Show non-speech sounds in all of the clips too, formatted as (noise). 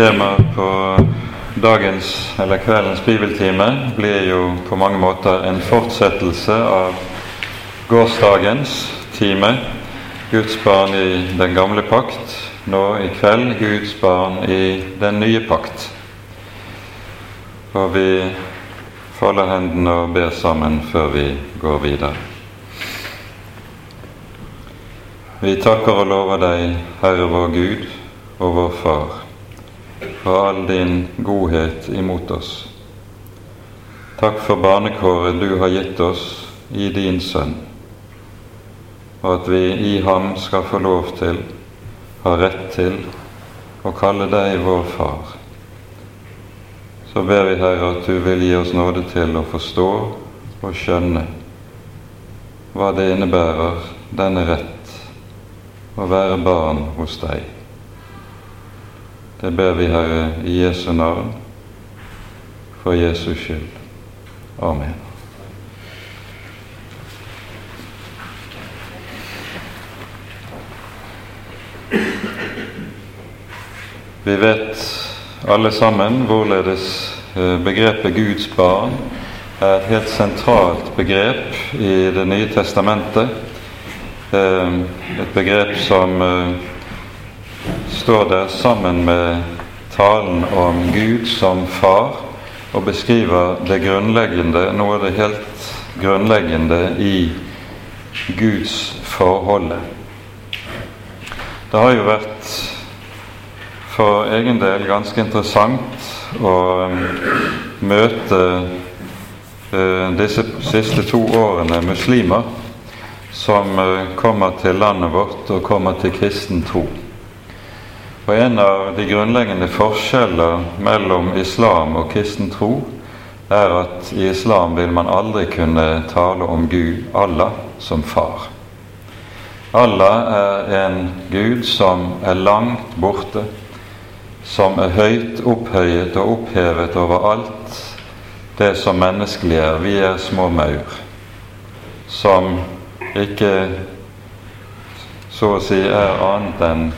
tema på dagens eller kveldens bibeltime blir jo på mange måter en fortsettelse av gårsdagens time. Guds barn i den gamle pakt. Nå i kveld Guds barn i den nye pakt. Og vi folder hendene og ber sammen før vi går videre. Vi takker og lover deg, Herre vår Gud og vår Far, for all din godhet imot oss. Takk for barnekåret du har gitt oss i din Sønn, og at vi i ham skal få lov til, ha rett til, å kalle deg vår Far. Så ber vi, Herre, at du vil gi oss nåde til å forstå og skjønne hva det innebærer, denne rett å være barn hos deg. Det ber vi, Herre, i Jesu navn, for Jesus skyld. Amen. Vi vet alle sammen hvorledes eh, begrepet Guds barn er et helt sentralt begrep i Det nye testamentet Eh, et begrep som eh, står der sammen med talen om Gud som far, og beskriver det grunnleggende, noe av det helt grunnleggende i Guds forholdet. Det har jo vært for egen del ganske interessant å eh, møte disse siste to årene muslimer som eh, kommer til landet vårt og kommer til kristen tro. Og En av de grunnleggende forskjeller mellom islam og kristen tro er at i islam vil man aldri kunne tale om Gud, Allah, som far. Allah er en Gud som er langt borte, som er høyt opphøyet og opphevet over alt det som menneskelig er. Vi er små maur som ikke så å si er annet enn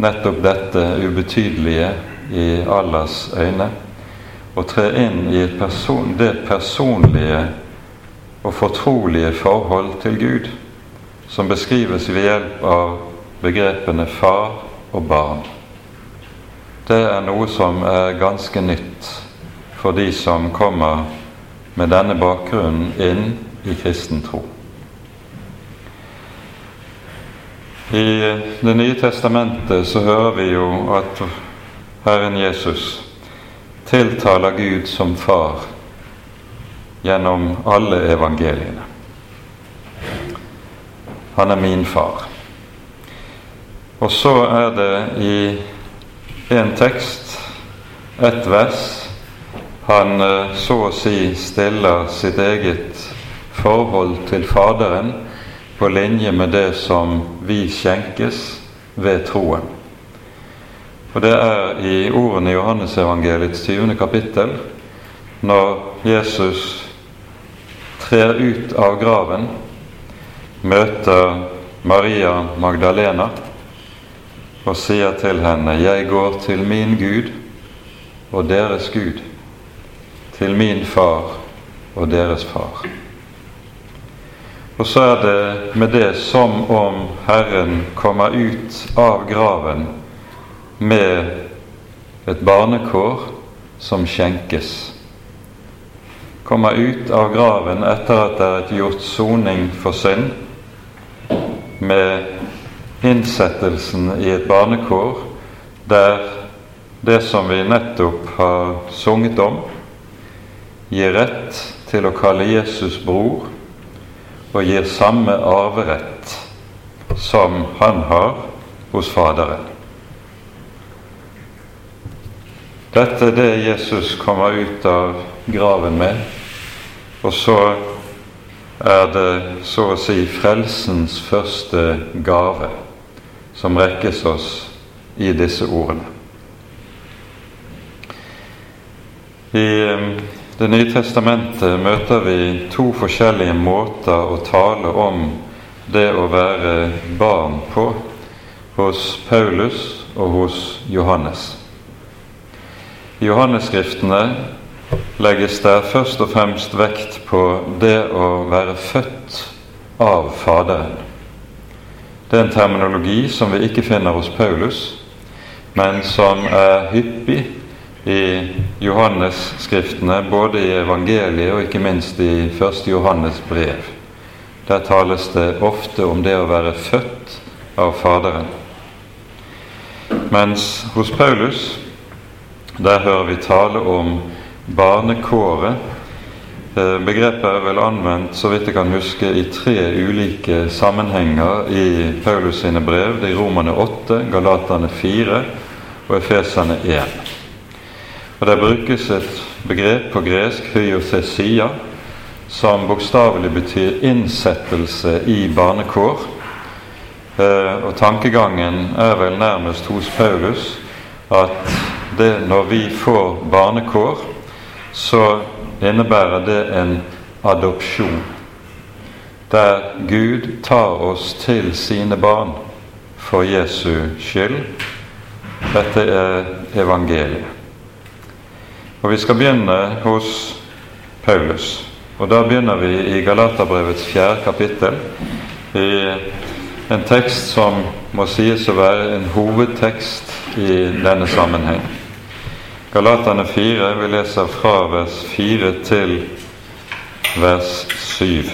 nettopp dette ubetydelige i Allahs øyne, og tre inn i person, det personlige og fortrolige forhold til Gud som beskrives ved hjelp av begrepene far og barn. Det er noe som er ganske nytt for de som kommer med denne bakgrunnen inn i kristen tro. I Det nye testamentet så hører vi jo at Herren Jesus tiltaler Gud som far gjennom alle evangeliene. Han er min far. Og så er det i en tekst, ett vers, han eh, så å si stiller sitt eget forhold til Faderen på linje med det som vi skjenkes ved troen. Og det er i ordene i Johannesevangeliets 20. kapittel, når Jesus trer ut av graven, møter Maria Magdalena og sier til henne, 'Jeg går til min Gud og deres Gud, til min far og deres far'. Og så er det med det som om Herren kommer ut av graven med et barnekår som skjenkes. Kommer ut av graven etter at det er gjort soning for synd, med innsettelsen i et barnekår der det som vi nettopp har sunget om, gir rett til å kalle Jesus bror og gir samme arverett som han har hos Faderen. Dette er det Jesus kommer ut av graven med, og så er det så å si frelsens første gave som rekkes oss i disse ordene. I det nye testamentet møter vi to forskjellige måter å tale om det å være barn på hos Paulus og hos Johannes. I Johannesskriftene legges der først og fremst vekt på det å være født av Faderen. Det er en terminologi som vi ikke finner hos Paulus, men som er hyppig i Johannes-skriftene, både i evangeliet og ikke minst i 1. Johannes brev. Der tales det ofte om det å være født av Faderen. Mens hos Paulus, der hører vi tale om barnekåret. Eh, begrepet er vel anvendt, så vidt jeg kan huske, i tre ulike sammenhenger i Paulus sine brev. Det er Romerne 8, Galaterne 4 og Efeserne 1. Og Der brukes et begrep på gresk, hyothesia, som bokstavelig betyr innsettelse i barnekår. Eh, og tankegangen er vel nærmest hos Paulus at det når vi får barnekår, så innebærer det en adopsjon. Der Gud tar oss til sine barn for Jesu skyld. Dette er evangeliet. Og Vi skal begynne hos Paulus. Og Da begynner vi i Galaterbrevets fjerde kapittel, i en tekst som må sies å være en hovedtekst i denne sammenheng. Galaterne 4, vi leser fra vers 4 til vers 7.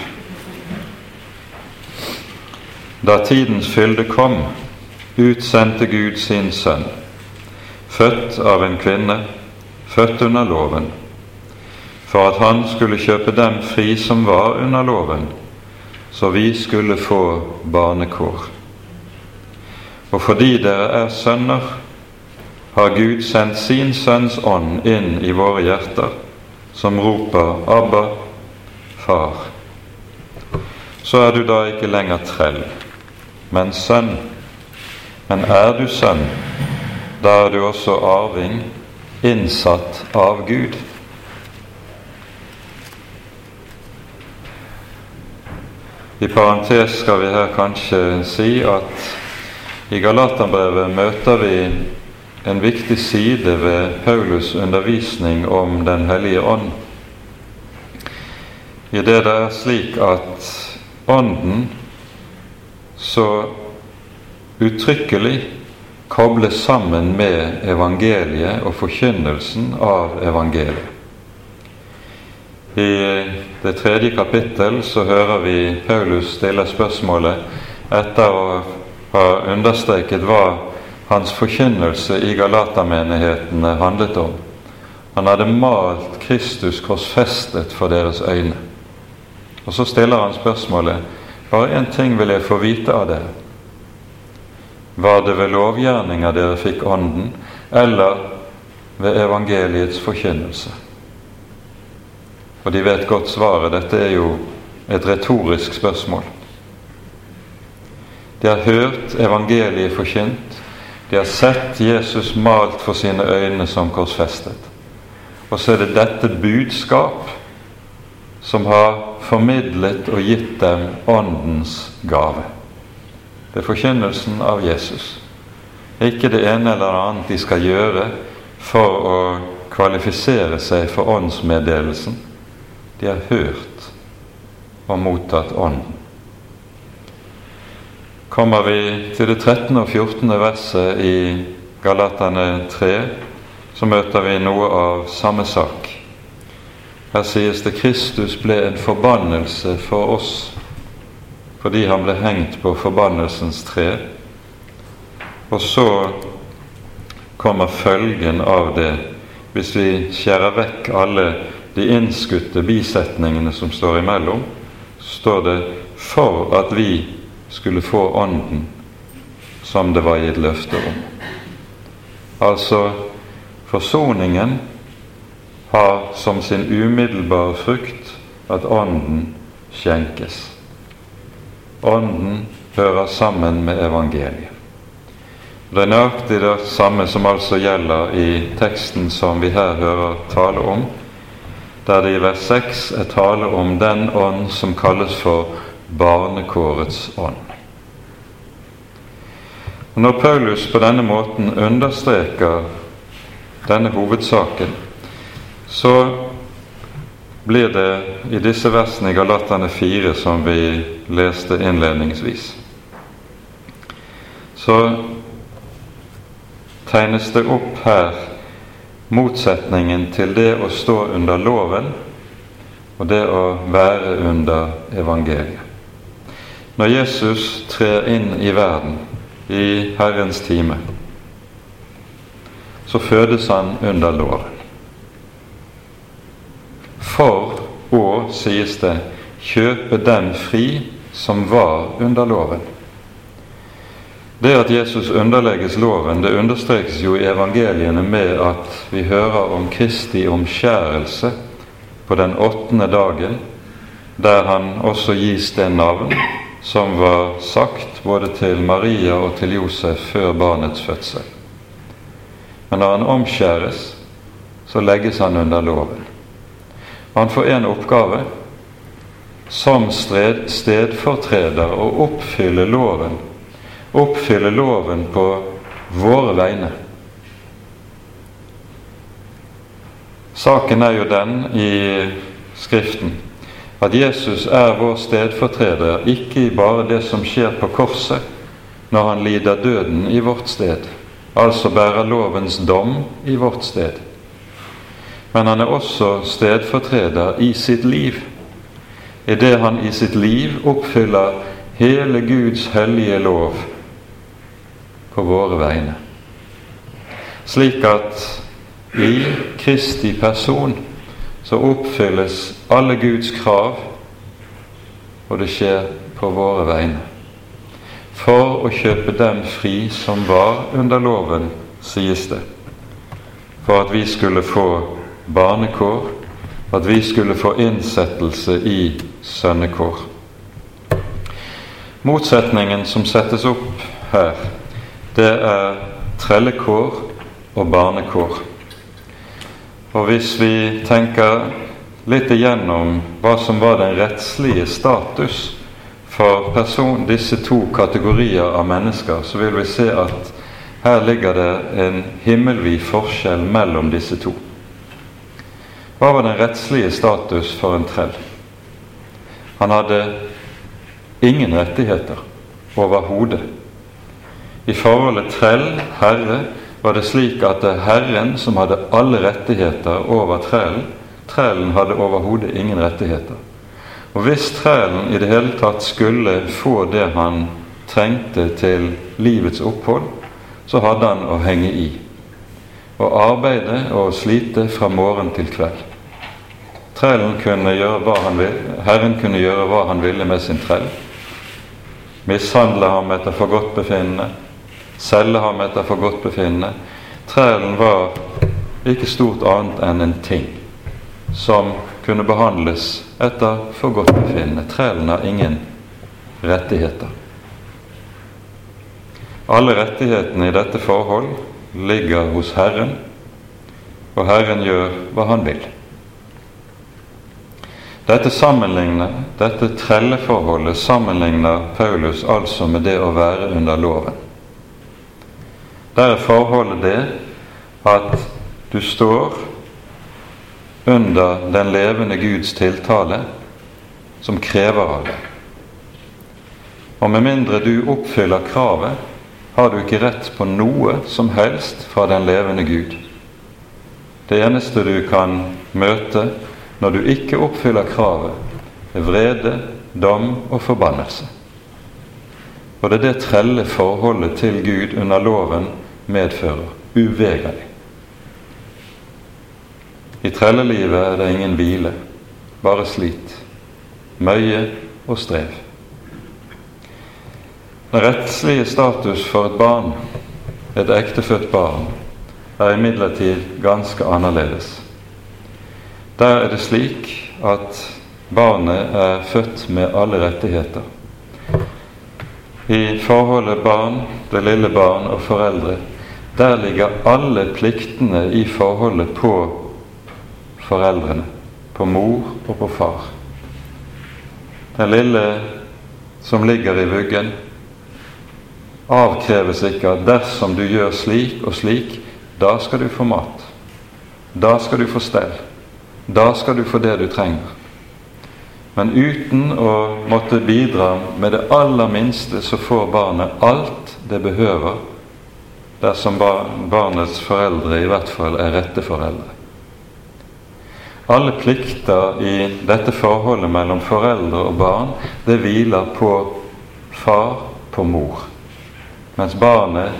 Da tidens fylde kom, utsendte Gud sin sønn, født av en kvinne, født under loven, for at han skulle kjøpe dem fri som var under loven, så vi skulle få barnekår. Og fordi dere er sønner, har Gud sendt sin Sønns ånd inn i våre hjerter, som roper 'Abba, Far'. Så er du da ikke lenger trell, men sønn. Men er du sønn, da er du også arving, innsatt av Gud. I parentes skal vi her kanskje si at i Galaterbrevet møter vi en viktig side ved Paulus' undervisning om Den hellige ånd. I det det er slik at Ånden så uttrykkelig kobles sammen med evangeliet og forkynnelsen av evangeliet. I det tredje kapittel så hører vi Paulus stille spørsmålet etter å ha understreket hva hans forkynnelse i Galatermenighetene handlet om. Han hadde malt Kristus korsfestet for deres øyne. Og så stiller han spørsmålet bare én ting vil jeg få vite av dere. Var det ved lovgjerninger dere fikk Ånden, eller ved evangeliets forkynnelse? Og de vet godt svaret. Dette er jo et retorisk spørsmål. De har hørt evangeliet forkynt. De har sett Jesus malt for sine øyne som korsfestet. Og så er det dette budskap som har formidlet og gitt dem Åndens gave. Det er forkynnelsen av Jesus. Ikke det ene eller annet de skal gjøre for å kvalifisere seg for åndsmeddelelsen, de har hørt og mottatt Ånden. Kommer vi til det 13. og 14. verset i Galatane 3, så møter vi noe av samme sak. Her sies det Kristus ble en forbannelse for oss fordi han ble hengt på forbannelsens tre. Og så kommer følgen av det, hvis vi skjærer vekk alle de innskutte bisetningene som står imellom, Så står det 'for at vi skulle få Ånden som det var gitt løfte om'. Altså forsoningen har som sin umiddelbare frukt at Ånden skjenkes. Ånden hører sammen med evangeliet. Det er nøyaktig det samme som altså gjelder i teksten som vi her hører tale om, der det i vers 6 er tale om den ånd som kalles for barnekårets ånd. Når Paulus på denne måten understreker denne hovedsaken, så blir det i disse versene i Galaterne 4 som vi leste innledningsvis. Så tegnes det opp her motsetningen til det å stå under loven og det å være under evangeliet. Når Jesus trer inn i verden i Herrens time, så fødes han under loven. For å, sies det, kjøpe den fri som var under loven. Det at Jesus underlegges loven, det understrekes jo i evangeliene med at vi hører om Kristi omskjærelse på den åttende dagen, der han også gis det navn som var sagt både til Maria og til Josef før barnets fødsel. Men når han omskjæres, så legges han under loven. Han får en oppgave som stedfortreder å oppfylle loven oppfylle loven på våre vegne. Saken er jo den i Skriften at Jesus er vår stedfortreder, ikke bare det som skjer på korset når han lider døden i vårt sted, altså bærer lovens dom i vårt sted. Men han er også stedfortreder i sitt liv, idet han i sitt liv oppfyller hele Guds hellige lov på våre vegne. Slik at i Kristi person så oppfylles alle Guds krav, og det skjer på våre vegne. For å kjøpe dem fri som var under loven, sies det. For at vi skulle få barnekår, at vi skulle få innsettelse i sønnekår. Motsetningen som settes opp her, det er trellekår og barnekår. Og hvis vi tenker litt igjennom hva som var den rettslige status for person, disse to kategorier av mennesker, så vil vi se at her ligger det en himmelvid forskjell mellom disse to. Hva var den rettslige status for en trell? Han hadde ingen rettigheter overhodet. I forholdet trell-herre var det slik at det er Herren som hadde alle rettigheter over trellen. Trellen hadde overhodet ingen rettigheter. Og hvis trellen i det hele tatt skulle få det han trengte til livets opphold, så hadde han å henge i. Og arbeide og slite fra morgen til kveld. Trellen kunne gjøre hva han ville, Herren kunne gjøre hva han ville med sin trell. Mishandle ham etter forgodtbefinnende selge ham etter forgodtbefinnende. Trellen var ikke stort annet enn en ting som kunne behandles etter forgodtbefinnende. Trellen har ingen rettigheter. Alle rettighetene i dette forhold ligger hos Herren, og Herren gjør hva han vil. Dette sammenligner, dette trelleforholdet sammenligner Paulus altså med det å være under loven. Der er forholdet det at du står under den levende Guds tiltale, som krever av deg. Og med mindre du oppfyller kravet, har du ikke rett på noe som helst fra den levende Gud. Det eneste du kan møte når du ikke oppfyller kravet, er vrede, dom og forbannelse. Og det er det trelle forholdet til Gud under loven medfører uvegerlig. I trellelivet er det ingen hvile, bare slit, møye og strev. Den rettslige status for et barn, et ektefødt barn, er imidlertid ganske annerledes. Der er det slik at barnet er født med alle rettigheter. I forholdet barn, det lille barn og foreldre der ligger alle pliktene i forholdet på foreldrene, på mor og på far. Den lille som ligger i vuggen, avkreves ikke at dersom du gjør slik og slik, da skal du få mat. Da skal du få stell. Da skal du få det du trenger. Men uten å måtte bidra med det aller minste, så får barnet alt det behøver, dersom barnets foreldre i hvert fall er rette foreldre. Alle plikter i dette forholdet mellom foreldre og barn, det hviler på far, på mor. Mens barnet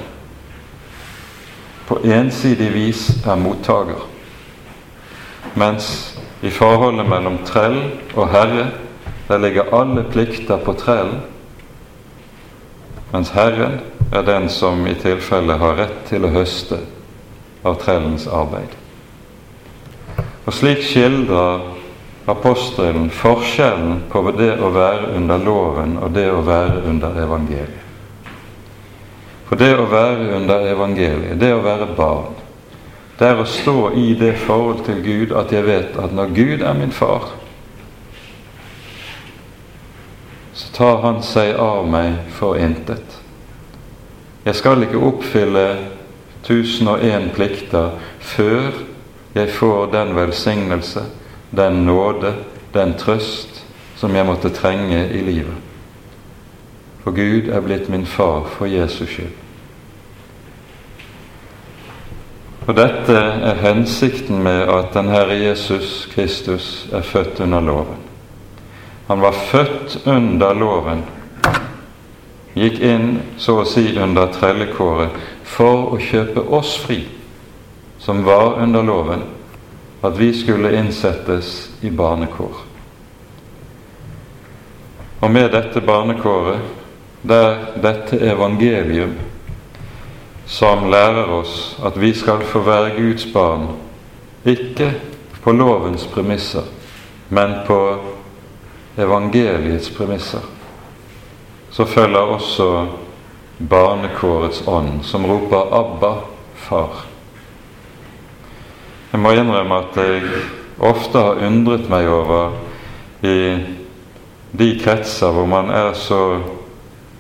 på ensidig vis er mottaker. Mens i forholdet mellom trell og herre, der ligger alle plikter på trellen, mens Herren er den som i tilfelle har rett til å høste av trellens arbeid. Og slik skildrer apostelen forskjellen på det å være under loven og det å være under evangeliet. For det å være under evangeliet, det å være barn, det er å stå i det forhold til Gud at jeg vet at når Gud er min far, så tar Han seg av meg for intet. Jeg skal ikke oppfylle 1001 plikter før jeg får den velsignelse, den nåde, den trøst som jeg måtte trenge i livet. For Gud er blitt min far for Jesus skyld. Og dette er hensikten med at den Herre Jesus Kristus er født under loven. Han var født under loven, gikk inn så å si under trellekåret for å kjøpe oss fri, som var under loven, at vi skulle innsettes i barnekår. Og med dette barnekåret, der dette evangelium som lærer oss at vi skal få være Guds barn, ikke på lovens premisser, men på evangeliets premisser. Så følger også barnekårets ånd, som roper 'Abba, far'. Jeg må innrømme at jeg ofte har undret meg over i de kretser hvor man er så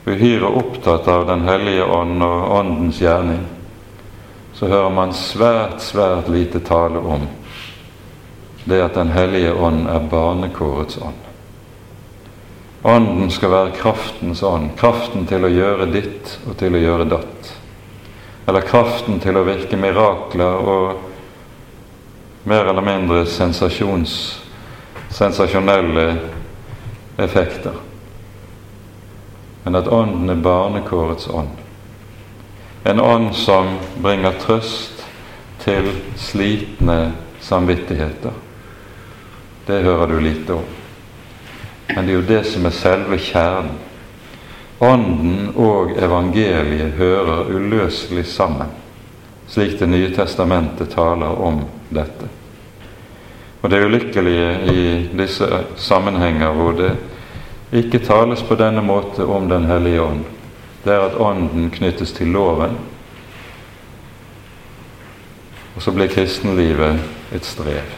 uhyre opptatt av Den hellige ånd og Åndens gjerning, så hører man svært, svært lite tale om det at Den hellige ånd er barnekårets ånd. Ånden skal være kraftens ånd, kraften til å gjøre ditt og til å gjøre datt. Eller kraften til å virke mirakler og mer eller mindre sensasjonelle effekter men at Ånden er barnekårets ånd. En ånd som bringer trøst til slitne samvittigheter. Det hører du lite om. Men det er jo det som er selve kjernen. Ånden og evangeliet hører uløselig sammen, slik Det nye testamentet taler om dette. Og det ulykkelige i disse sammenhenger hvor det ikke tales på denne måte om Den hellige ånd, det er at Ånden knyttes til loven, og så blir kristenlivet et strev.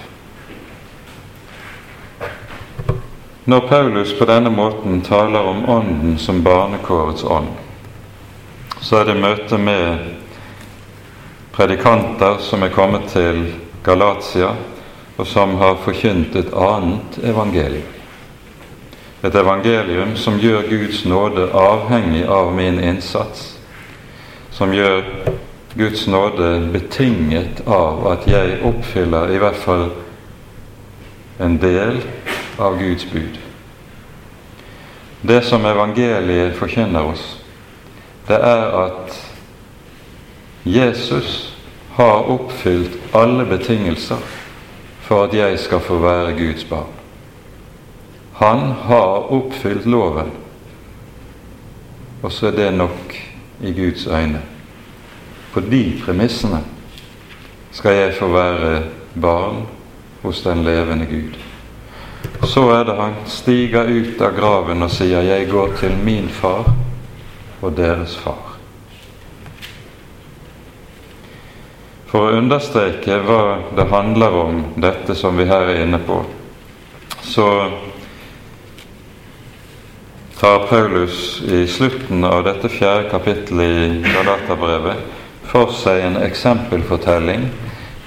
Når Paulus på denne måten taler om Ånden som barnekårets ånd, så er det møte med predikanter som er kommet til Galatia, og som har forkynt et annet evangelium. Et evangelium som gjør Guds nåde avhengig av min innsats, som gjør Guds nåde betinget av at jeg oppfyller i hvert fall en del av Guds bud. Det som evangeliet forkynner oss, det er at Jesus har oppfylt alle betingelser for at jeg skal få være Guds barn. Han har oppfylt loven, og så er det nok i Guds øyne. På de premissene skal jeg få være barn hos den levende Gud. Så er det han stiger ut av graven og sier 'Jeg går til min far og deres far'. For å understreke hva det handler om, dette som vi her er inne på, så tar Paulus i slutten av dette fjerde kapittelet i Galaterbrevet for seg en eksempelfortelling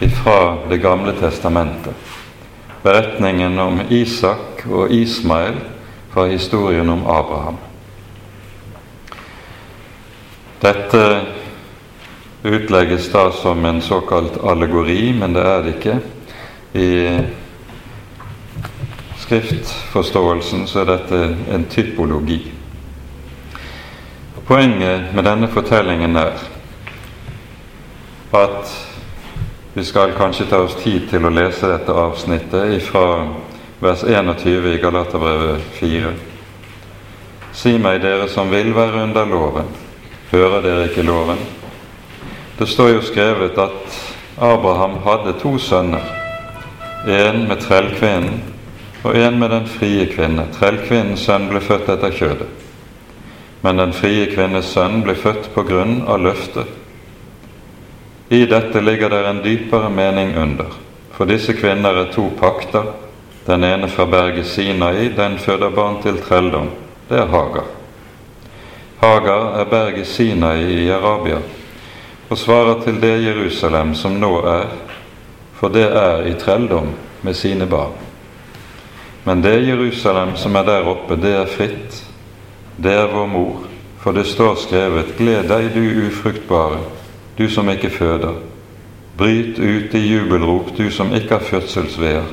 ifra Det gamle testamentet. Beretningen om Isak og Ismael fra historien om Abraham. Dette utlegges da som en såkalt allegori, men det er det ikke. I skriftforståelsen så er dette en typologi. Poenget med denne fortellingen er at vi skal kanskje ta oss tid til å lese dette avsnittet fra vers 21 i Galaterbrevet 4. Si meg, dere som vil være under loven, hører dere ikke loven? Det står jo skrevet at Abraham hadde to sønner, en med trellkvinnen og en med den frie kvinne. Trellkvinnens sønn ble født etter kjødet, men den frie kvinnes sønn ble født på grunn av løftet. I dette ligger det en dypere mening under, for disse kvinner er to pakter. Den ene fra berget Sinai, den føder barn til trelldom. Det er Hagar. Hagar er berget Sinai i Arabia og svarer til det Jerusalem som nå er, for det er i trelldom med sine barn. Men det Jerusalem som er der oppe, det er fritt. Det er vår mor, for det står skrevet:" Gled deg, du ufruktbare, du som ikke føder. Bryt ut i jubelrop, du som ikke har fødselsveer.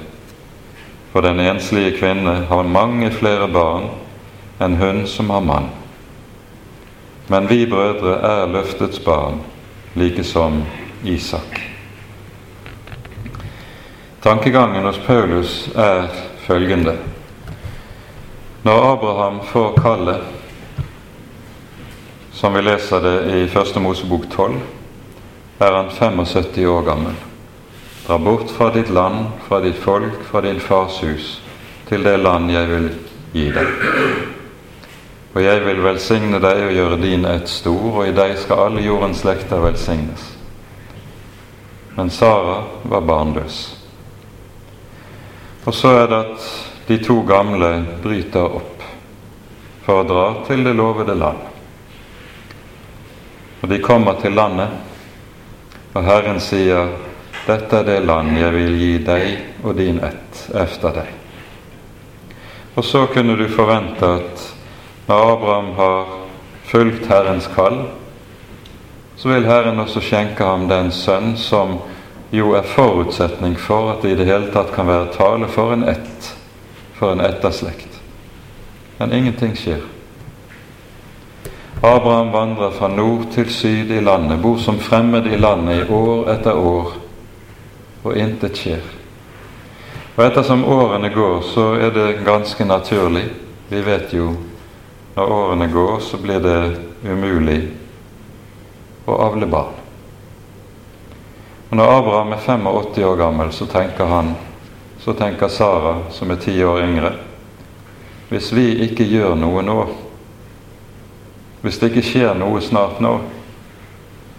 For den enslige kvinne har mange flere barn enn hun som har mann. Men vi brødre er løftets barn, like som Isak. Tankegangen hos Paulus er følgende Når Abraham får kallet, som vi leser det i Første Mosebok 12, er han 75 år gammel. Dra bort fra ditt land, fra ditt folk, fra din fars hus, til det land jeg vil gi deg. Og jeg vil velsigne deg og gjøre din ett stor, og i deg skal alle jordens slekter velsignes. Men Sara var barnløs. Og så er det at de to gamle bryter opp for å dra til det lovede land. Og de kommer til landet, og Herren sier, 'Dette er det land jeg vil gi deg og din ett efter deg'. Og så kunne du forvente at når Abraham har fulgt Herrens kall, så vil Herren også skjenke ham den sønn som jo er forutsetning for at det i det hele tatt kan være tale for en ett, for en etterslekt. Men ingenting skjer. Abraham vandrer fra nord til syd i landet, bor som fremmed i landet i år etter år, og intet skjer. Og ettersom årene går, så er det ganske naturlig. Vi vet jo når årene går, så blir det umulig å avle barn. Og Når Abraham er 85 år gammel, så tenker han, så tenker Sara, som er ti år yngre, hvis vi ikke gjør noe nå, hvis det ikke skjer noe snart nå,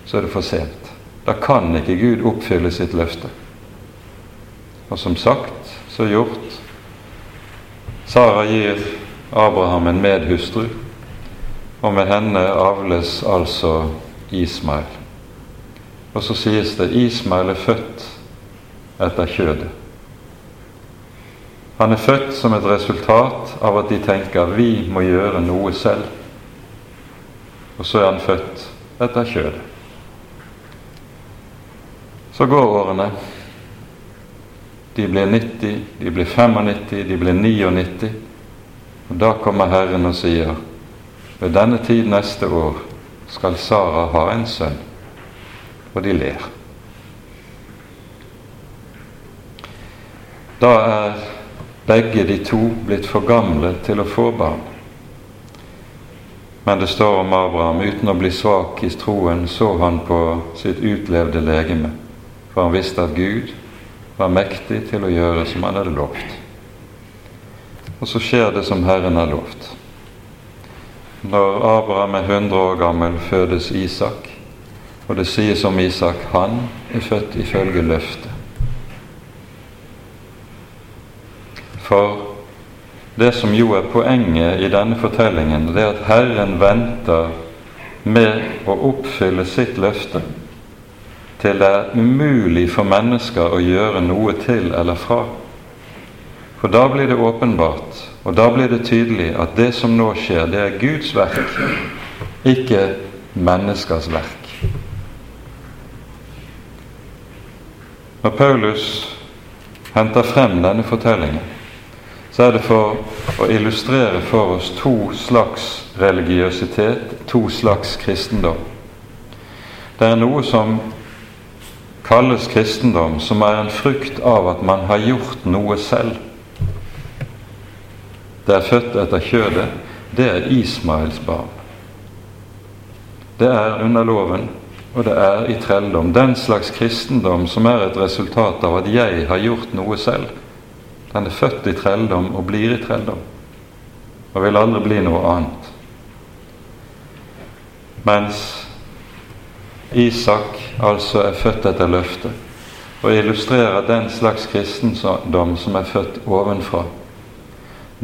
så er det for sent. Da kan ikke Gud oppfylle sitt løfte. Og som sagt, så gjort. Sara gir Abraham en medhustru, og med henne avles altså Ismael. Og så sies det Ismael er født etter kjødet. Han er født som et resultat av at de tenker vi må gjøre noe selv. Og så er han født etter kjødet. Så går årene. De blir 90, de blir 95, de blir 99. Og da kommer Herren og sier ved denne tid neste år skal Sara ha en sønn og de ler. Da er begge de to blitt for gamle til å få barn. Men det står om Abraham uten å bli svak i troen så han på sitt utlevde legeme, for han visste at Gud var mektig til å gjøre som han hadde lovt. Og så skjer det som Herren har lovt. Når Abraham er 100 år gammel, fødes Isak. Og det sies om Isak han er født ifølge løftet. For det som jo er poenget i denne fortellingen, det er at Herren venter med å oppfylle sitt løfte til det er umulig for mennesker å gjøre noe til eller fra. For da blir det åpenbart, og da blir det tydelig at det som nå skjer, det er Guds verk, ikke menneskers verk. Når Paulus henter frem denne fortellingen, så er det for å illustrere for oss to slags religiøsitet, to slags kristendom. Det er noe som kalles kristendom, som er en frukt av at man har gjort noe selv. Det er født etter kjødet. Det er Ismaels barn. Det er under loven, og det er i trelldom. Den slags kristendom som er et resultat av at jeg har gjort noe selv. Den er født i trelldom og blir i trelldom, og vil aldri bli noe annet. Mens Isak altså er født etter løftet, og illustrerer den slags kristendom som er født ovenfra.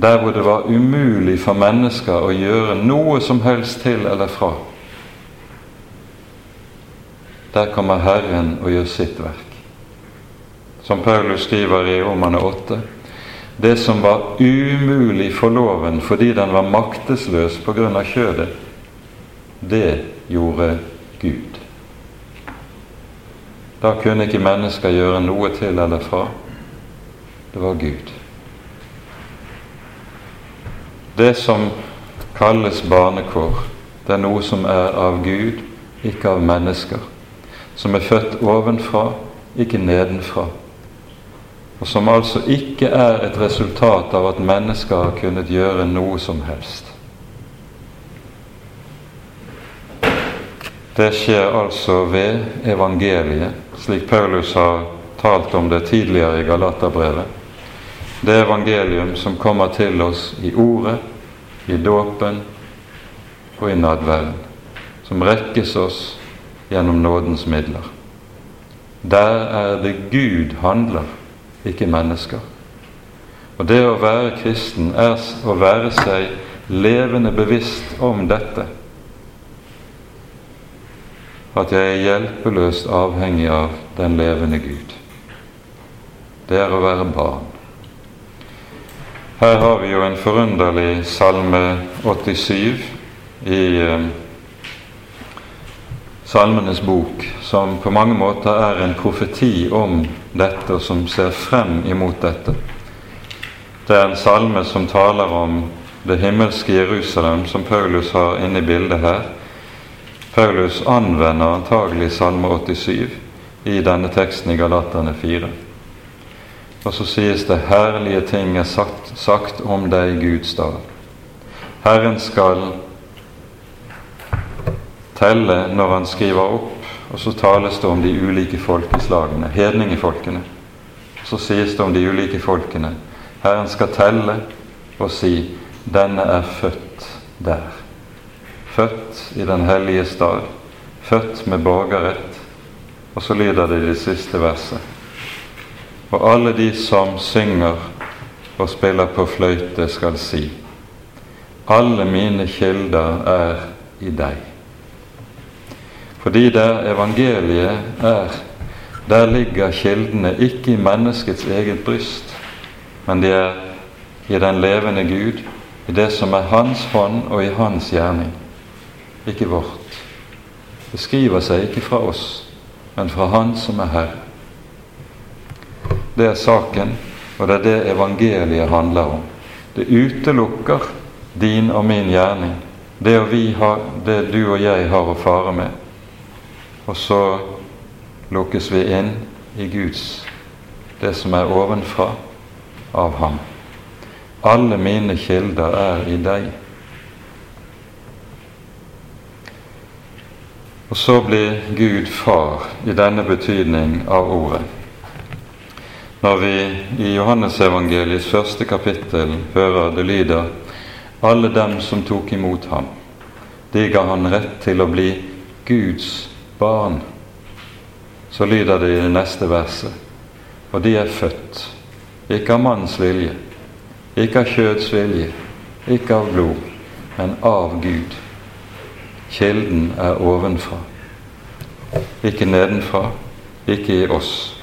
Der hvor det var umulig for mennesker å gjøre noe som helst til eller fra. Der kommer Herren og gjør sitt verk. Som Paulus skriver i Romane 8.: Det som var umulig for loven fordi den var maktesløs på grunn av kjødet, det gjorde Gud. Da kunne ikke mennesker gjøre noe til eller fra. Det var Gud. Det som kalles barnekår, det er noe som er av Gud, ikke av mennesker. Som er født ovenfra, ikke nedenfra. Og som altså ikke er et resultat av at mennesker har kunnet gjøre noe som helst. Det skjer altså ved evangeliet slik Paulus har talt om det tidligere i Galaterbrevet. Det evangelium som kommer til oss i ordet, i dåpen og i nadverden. Som rekkes oss gjennom nådens midler. Der er det Gud handler, ikke mennesker. Og det å være kristen er å være seg levende bevisst om dette at jeg er hjelpeløst avhengig av den levende Gud. Det er å være barn. Her har vi jo en forunderlig salme 87 i eh, Salmenes bok, som på mange måter er en profeti om dette, og som ser frem imot dette. Det er en salme som taler om det himmelske Jerusalem, som Paulus har inne i bildet her, Paulus anvender antagelig Salme 87 i denne teksten i Galaterne 4. Og så sies det 'herlige ting er sagt, sagt om deg, Guds dal'. Herren skal telle når han skriver opp, og så tales det om de ulike folkeslagene, hedningefolkene. Så sies det om de ulike folkene. Herren skal telle og si 'denne er født der' født i den hellige stad, født med borgerrett. Og så lyder det i det siste verset. Og alle de som synger og spiller på fløyte, skal si:" Alle mine kilder er i deg. Fordi der evangeliet er, der ligger kildene ikke i menneskets eget bryst, men de er i den levende Gud, i det som er Hans hånd og i Hans gjerning ikke vårt. Det skriver seg ikke fra oss, men fra Han som er Herre. Det er saken, og det er det evangeliet handler om. Det utelukker din og min gjerning, det, har, det du og jeg har å fare med. Og så lukkes vi inn i Guds, det som er ovenfra, av Ham. Alle mine kilder er i deg. Og så blir Gud far i denne betydning av ordet. Når vi i Johannesevangeliets første kapittel hører det lyder alle dem som tok imot ham, de ga han rett til å bli Guds barn. Så lyder det i det neste verset, og de er født, ikke av manns vilje, ikke av kjøds vilje, ikke av blod, men av Gud. Kilden er ovenfra, ikke nedenfra, ikke i oss.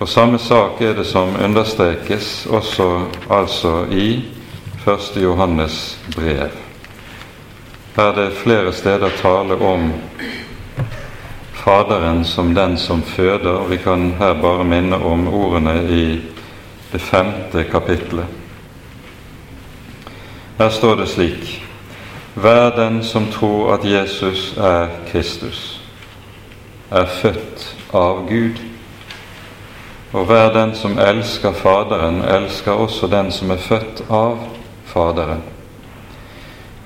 Og samme sak er det som understrekes også altså i 1. Johannes brev. Her er det flere steder tale om Faderen som den som føder. Vi kan her bare minne om ordene i det femte kapitlet. Her står det slik Hver den som tror at Jesus er Kristus, er født av Gud. Og hver den som elsker Faderen, elsker også den som er født av Faderen.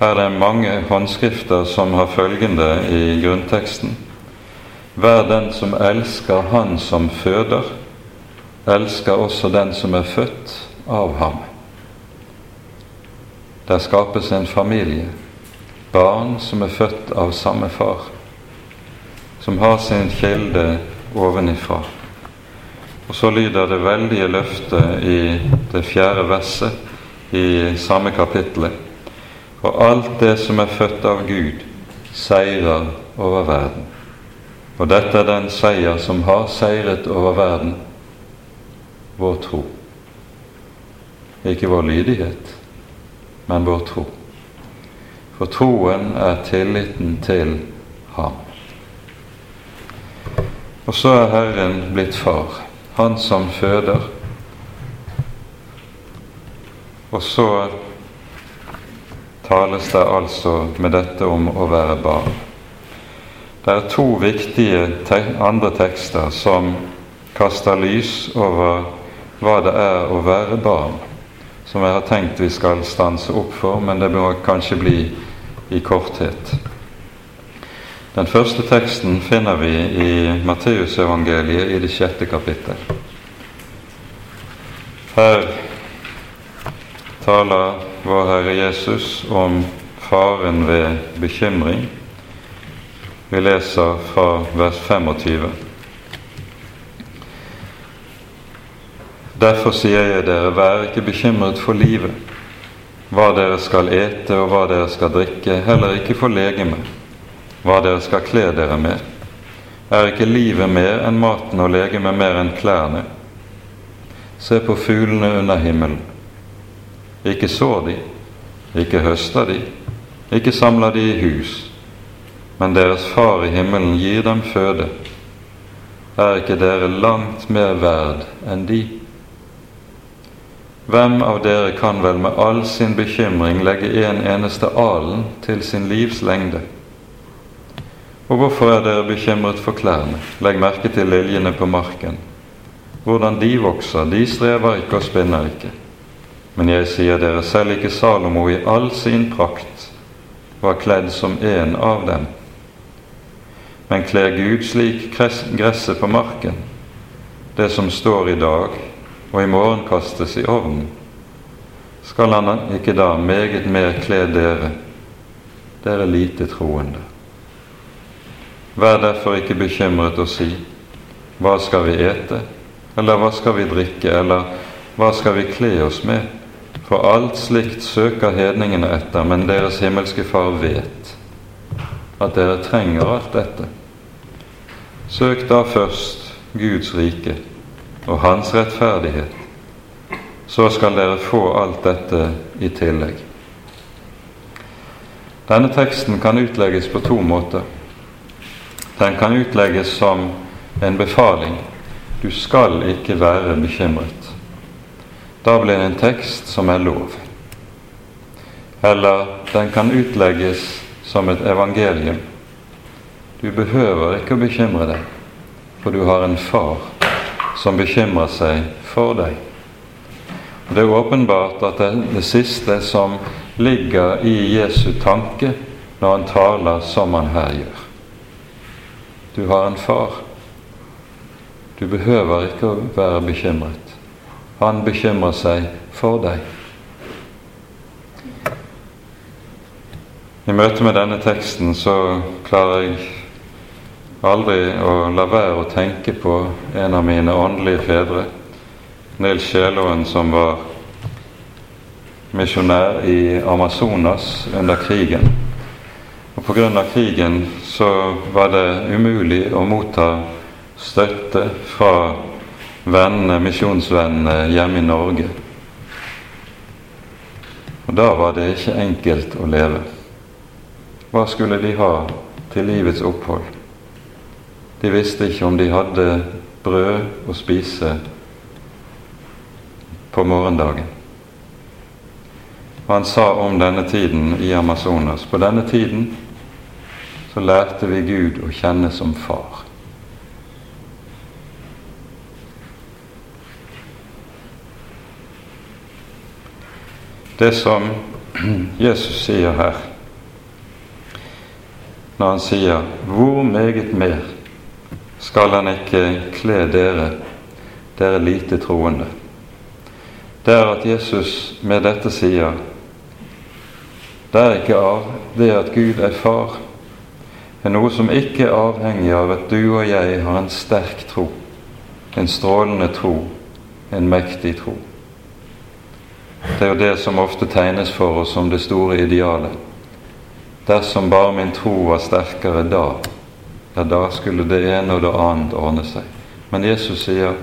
Her er det mange håndskrifter som har følgende i grunnteksten. Hver den som elsker Han som føder, elsker også den som er født av ham. Der skapes en familie, barn som er født av samme far, som har sin kilde ovenifra. Og så lyder det veldige løftet i det fjerde verset i samme kapittelet. Og alt det som er født av Gud, seirer over verden. Og dette er den seier som har seiret over verden, vår tro. Ikke vår lydighet, men vår tro. For troen er tilliten til Ham. Og så er Herren blitt far, Han som føder. Og så tales det altså med dette om å være barn. Det er to viktige te andre tekster som kaster lys over hva det er å være barn, som jeg har tenkt vi skal stanse opp for, men det må kanskje bli i korthet. Den første teksten finner vi i Matteusevangeliet i det sjette kapittel. Her taler vår Herre Jesus om faren ved bekymring. Vi leser fra vers 25. Derfor sier jeg dere, vær ikke bekymret for livet, hva dere skal ete og hva dere skal drikke, heller ikke for legemet, hva dere skal kle dere med. Er ikke livet mer enn maten og legemet mer enn klærne? Se på fuglene under himmelen. Ikke sår de, ikke høster de, ikke samler de i hus, men deres Far i himmelen gir dem føde. Er ikke dere langt mer verd enn de? Hvem av dere kan vel med all sin bekymring legge en eneste alen til sin livs lengde? Og hvorfor er dere bekymret for klærne? Legg merke til liljene på marken. Hvordan de vokser, de strever ikke og spinner ikke. Men jeg sier dere, selv ikke Salomo i all sin prakt var kledd som en av dem. Men kler Gud slik gresset på marken, det som står i dag, og i morgen kastes i ovnen, skal han ikke da meget mer kle dere, dere lite troende? Vær derfor ikke bekymret og si, hva skal vi ete, eller hva skal vi drikke, eller hva skal vi kle oss med? For alt slikt søker hedningene etter, men deres himmelske Far vet at dere trenger alt dette. Søk da først Guds rike og Hans rettferdighet, så skal dere få alt dette i tillegg. Denne teksten kan utlegges på to måter. Den kan utlegges som en befaling. Du skal ikke være bekymret. Da blir det en tekst som er lov. Eller den kan utlegges som et evangelium. Du behøver ikke å bekymre deg, for du har en far som bekymrer seg for deg. Og Det er åpenbart at det det siste som ligger i Jesu tanke når han taler som han her gjør. Du har en far. Du behøver ikke å være bekymret. Han bekymrer seg for deg. I møte med denne teksten så klarer jeg aldri å la være å tenke på en av mine åndelige fedre, Nils Sjælåen, som var misjonær i Amazonas under krigen. Og Pga. krigen så var det umulig å motta støtte fra vennene, misjonsvennene hjemme i Norge. Og da var det ikke enkelt å leve. Hva skulle de ha til livets opphold? De visste ikke om de hadde brød å spise på morgendagen. Og han sa om denne tiden i Amazonas På denne tiden så lærte vi Gud å kjenne som far. Det som (clears throat) Jesus sier her, når han sier 'Hvor meget mer skal han ikke kle dere, dere lite troende', det er at Jesus med dette sier det er ikke av det at Gud er far, er noe som ikke er avhengig av at du og jeg har en sterk tro, en strålende tro, en mektig tro. Det er jo det som ofte tegnes for oss som det store idealet. Dersom bare min tro var sterkere da, ja, da skulle det ene og det annet ordne seg. Men Jesus sier,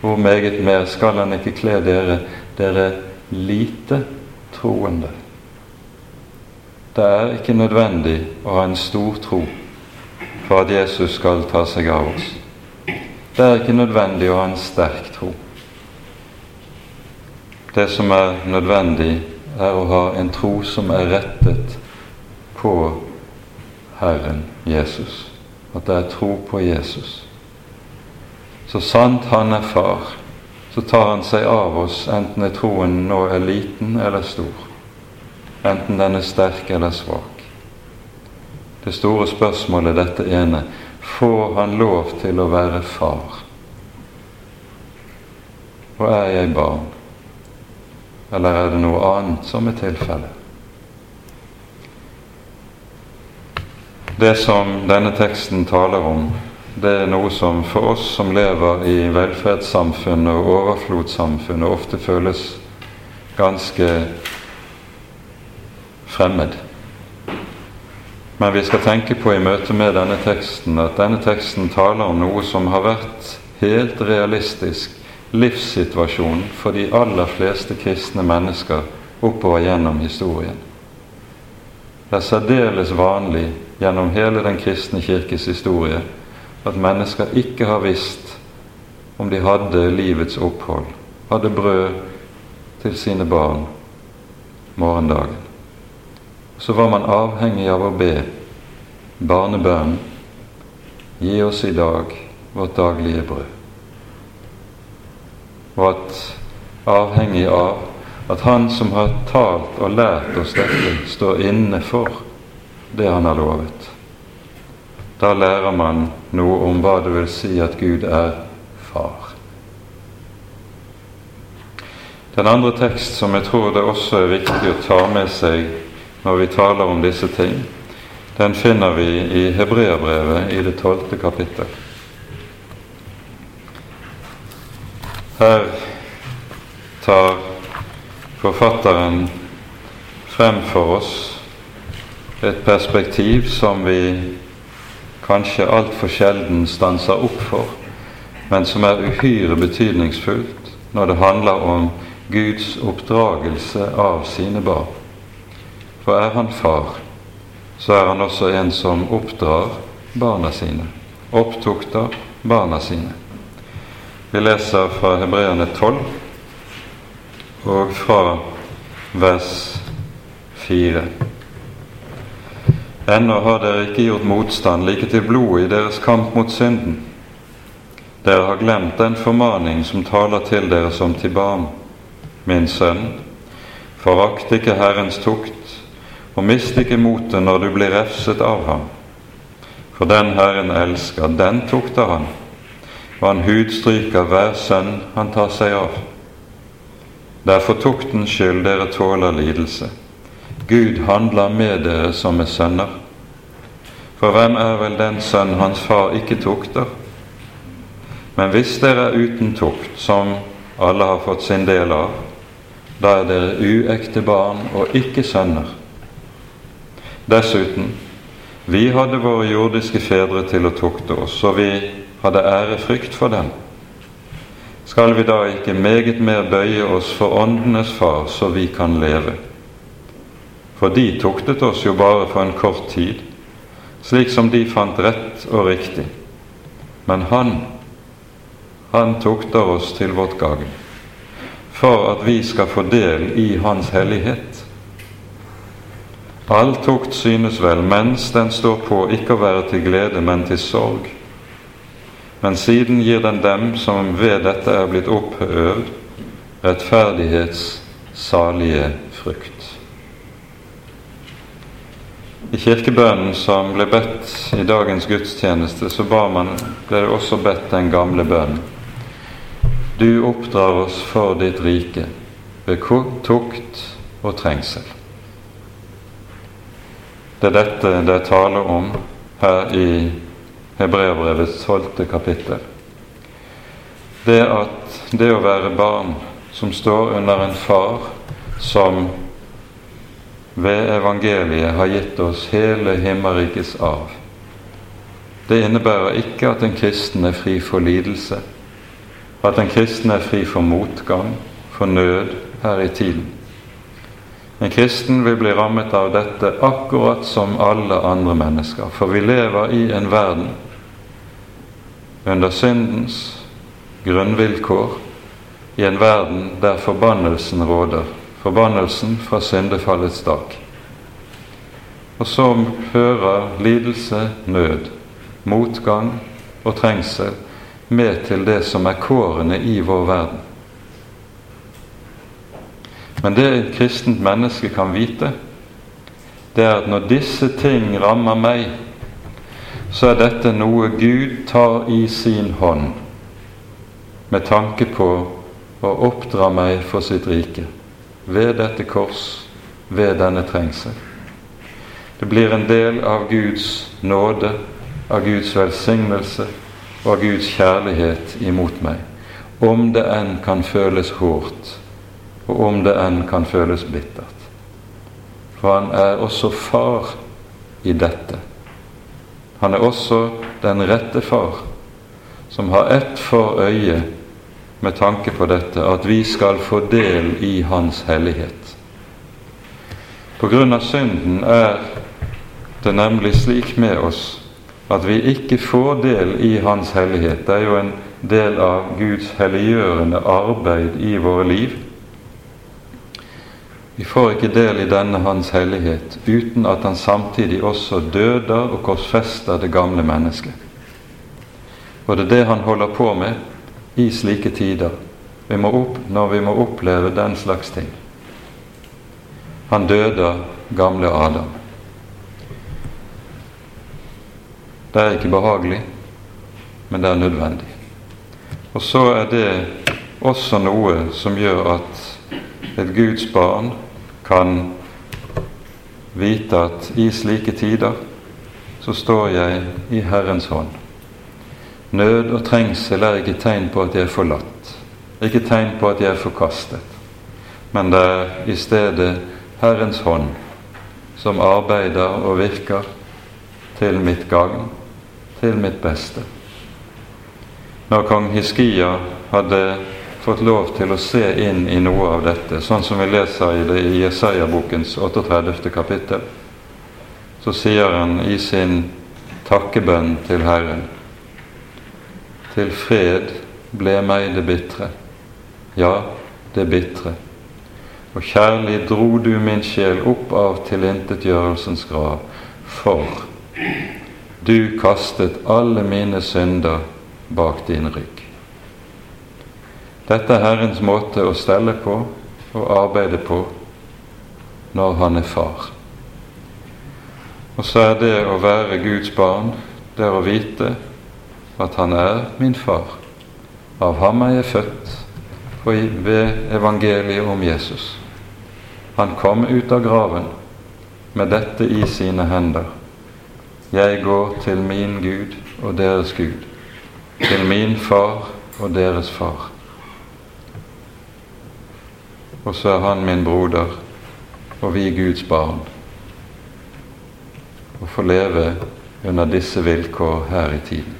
hvor meget mer skal han ikke kle dere, dere lite troende? Det er ikke nødvendig å ha en stor tro for at Jesus skal ta seg av oss. Det er ikke nødvendig å ha en sterk tro. Det som er nødvendig, er å ha en tro som er rettet på Herren Jesus. At det er tro på Jesus. Så sant Han er far, så tar Han seg av oss, enten troen nå er liten eller stor enten den er sterk eller svak. Det store spørsmålet er dette ene får han lov til å være far? Og er jeg barn? Eller er det noe annet som er tilfellet? Det som denne teksten taler om, det er noe som for oss som lever i velferdssamfunnet og overflodssamfunnet, ofte føles ganske fremmed. Men vi skal tenke på i møte med denne teksten at denne teksten taler om noe som har vært helt realistisk livssituasjon for de aller fleste kristne mennesker oppover gjennom historien. Det er særdeles vanlig gjennom hele den kristne kirkes historie at mennesker ikke har visst om de hadde livets opphold, hadde brød til sine barn morgendagen så var man avhengig av å be barnebønnen Gi oss i dag vårt daglige brød. Og at avhengig av at Han som har talt og lært oss dette, står inne for det Han har lovet. Da lærer man noe om hva det vil si at Gud er far. Den andre tekst som jeg tror det også er viktig å ta med seg når vi taler om disse ting, den finner vi i Hebreabrevet i det tolvte kapittel. Her tar forfatteren frem for oss et perspektiv som vi kanskje altfor sjelden stanser opp for, men som er uhyre betydningsfullt når det handler om Guds oppdragelse av sine barn. For er han far, så er han også en som oppdrar barna sine, opptukter barna sine. Vi leser fra Hebreerne 12 og fra vers 4. Ennå har dere ikke gjort motstand like til blodet i deres kamp mot synden. Dere har glemt den formaning som taler til dere som til barn. Min sønn, forakt ikke Herrens tukt, og mist ikke motet når du blir refset av ham. For den Herren elsker, den tukter han, og han hudstryker hver sønn han tar seg av. Det er for tuktens skyld dere tåler lidelse. Gud handler med dere som er sønner. For hvem er vel den sønn hans far ikke tukter? Men hvis dere er uten tukt, som alle har fått sin del av, da er dere uekte barn og ikke sønner. Dessuten, vi hadde våre jordiske fedre til å tukte oss, og vi hadde ærefrykt for dem, skal vi da ikke meget mer bøye oss for åndenes far, så vi kan leve? For de tuktet oss jo bare for en kort tid, slik som de fant rett og riktig. Men Han, Han tukter oss til vårt gagn, for at vi skal få del i Hans hellighet. All tukt synes vel, mens den står på, ikke å være til glede, men til sorg. Men siden gir den dem som ved dette er blitt oppøvd, rettferdighets salige frukt. I kirkebønnen som ble bedt i dagens gudstjeneste, så man, ble det også bedt den gamle bønnen. Du oppdrar oss for ditt rike ved tukt og trengsel. Det er dette det er tale om her i Hebreabrevets tolvte kapittel. Det at det å være barn som står under en far som ved evangeliet har gitt oss hele himmerikets arv. Det innebærer ikke at en kristen er fri for lidelse, at en kristen er fri for motgang, for nød her i tiden. En kristen vil bli rammet av dette akkurat som alle andre mennesker, for vi lever i en verden under syndens grunnvilkår, i en verden der forbannelsen råder, forbannelsen fra syndefallets dag. Og så hører lidelse, nød, motgang og trengsel med til det som er kårene i vår verden. Men det et kristent menneske kan vite, det er at når disse ting rammer meg, så er dette noe Gud tar i sin hånd med tanke på å oppdra meg for sitt rike ved dette kors, ved denne trengsel. Det blir en del av Guds nåde, av Guds velsignelse og av Guds kjærlighet imot meg, om det enn kan føles hårdt og om det enn kan føles bittert. For han er også far i dette. Han er også den rette far, som har ett for øye med tanke på dette, at vi skal få del i Hans hellighet. På grunn av synden er det nemlig slik med oss at vi ikke får del i Hans hellighet. Det er jo en del av Guds helliggjørende arbeid i våre liv vi får ikke del i denne Hans hellighet uten at Han samtidig også døder og korsfester det gamle mennesket. Og det er det Han holder på med i slike tider, vi opp, når vi må oppleve den slags ting. Han døde gamle Adam. Det er ikke behagelig, men det er nødvendig. Og så er det også noe som gjør at et Guds barn kan vite at i slike tider så står jeg i Herrens hånd. Nød og trengsel er ikke tegn på at jeg er forlatt, ikke tegn på at jeg er forkastet, men det er i stedet Herrens hånd som arbeider og virker til mitt gagn, til mitt beste. Når kong Hiskia hadde fått lov til å se inn i noe av dette, sånn som vi leser i det i Jesaja-bokens 38. kapittel. Så sier han i sin takkebønn til Herren Til fred ble meg det bitre, ja, det bitre. Og kjærlig dro du min sjel opp av tilintetgjørelsens grav, for du kastet alle mine synder bak din rygg. Dette er Herrens måte å stelle på og arbeide på når han er far. Og så er det å være Guds barn, det er å vite at han er min far. Av ham er jeg født ved evangeliet om Jesus. Han kom ut av graven med dette i sine hender. Jeg går til min Gud og deres Gud, til min far og deres far og så er han min broder, og vi Guds barn. Å få leve under disse vilkår her i tiden.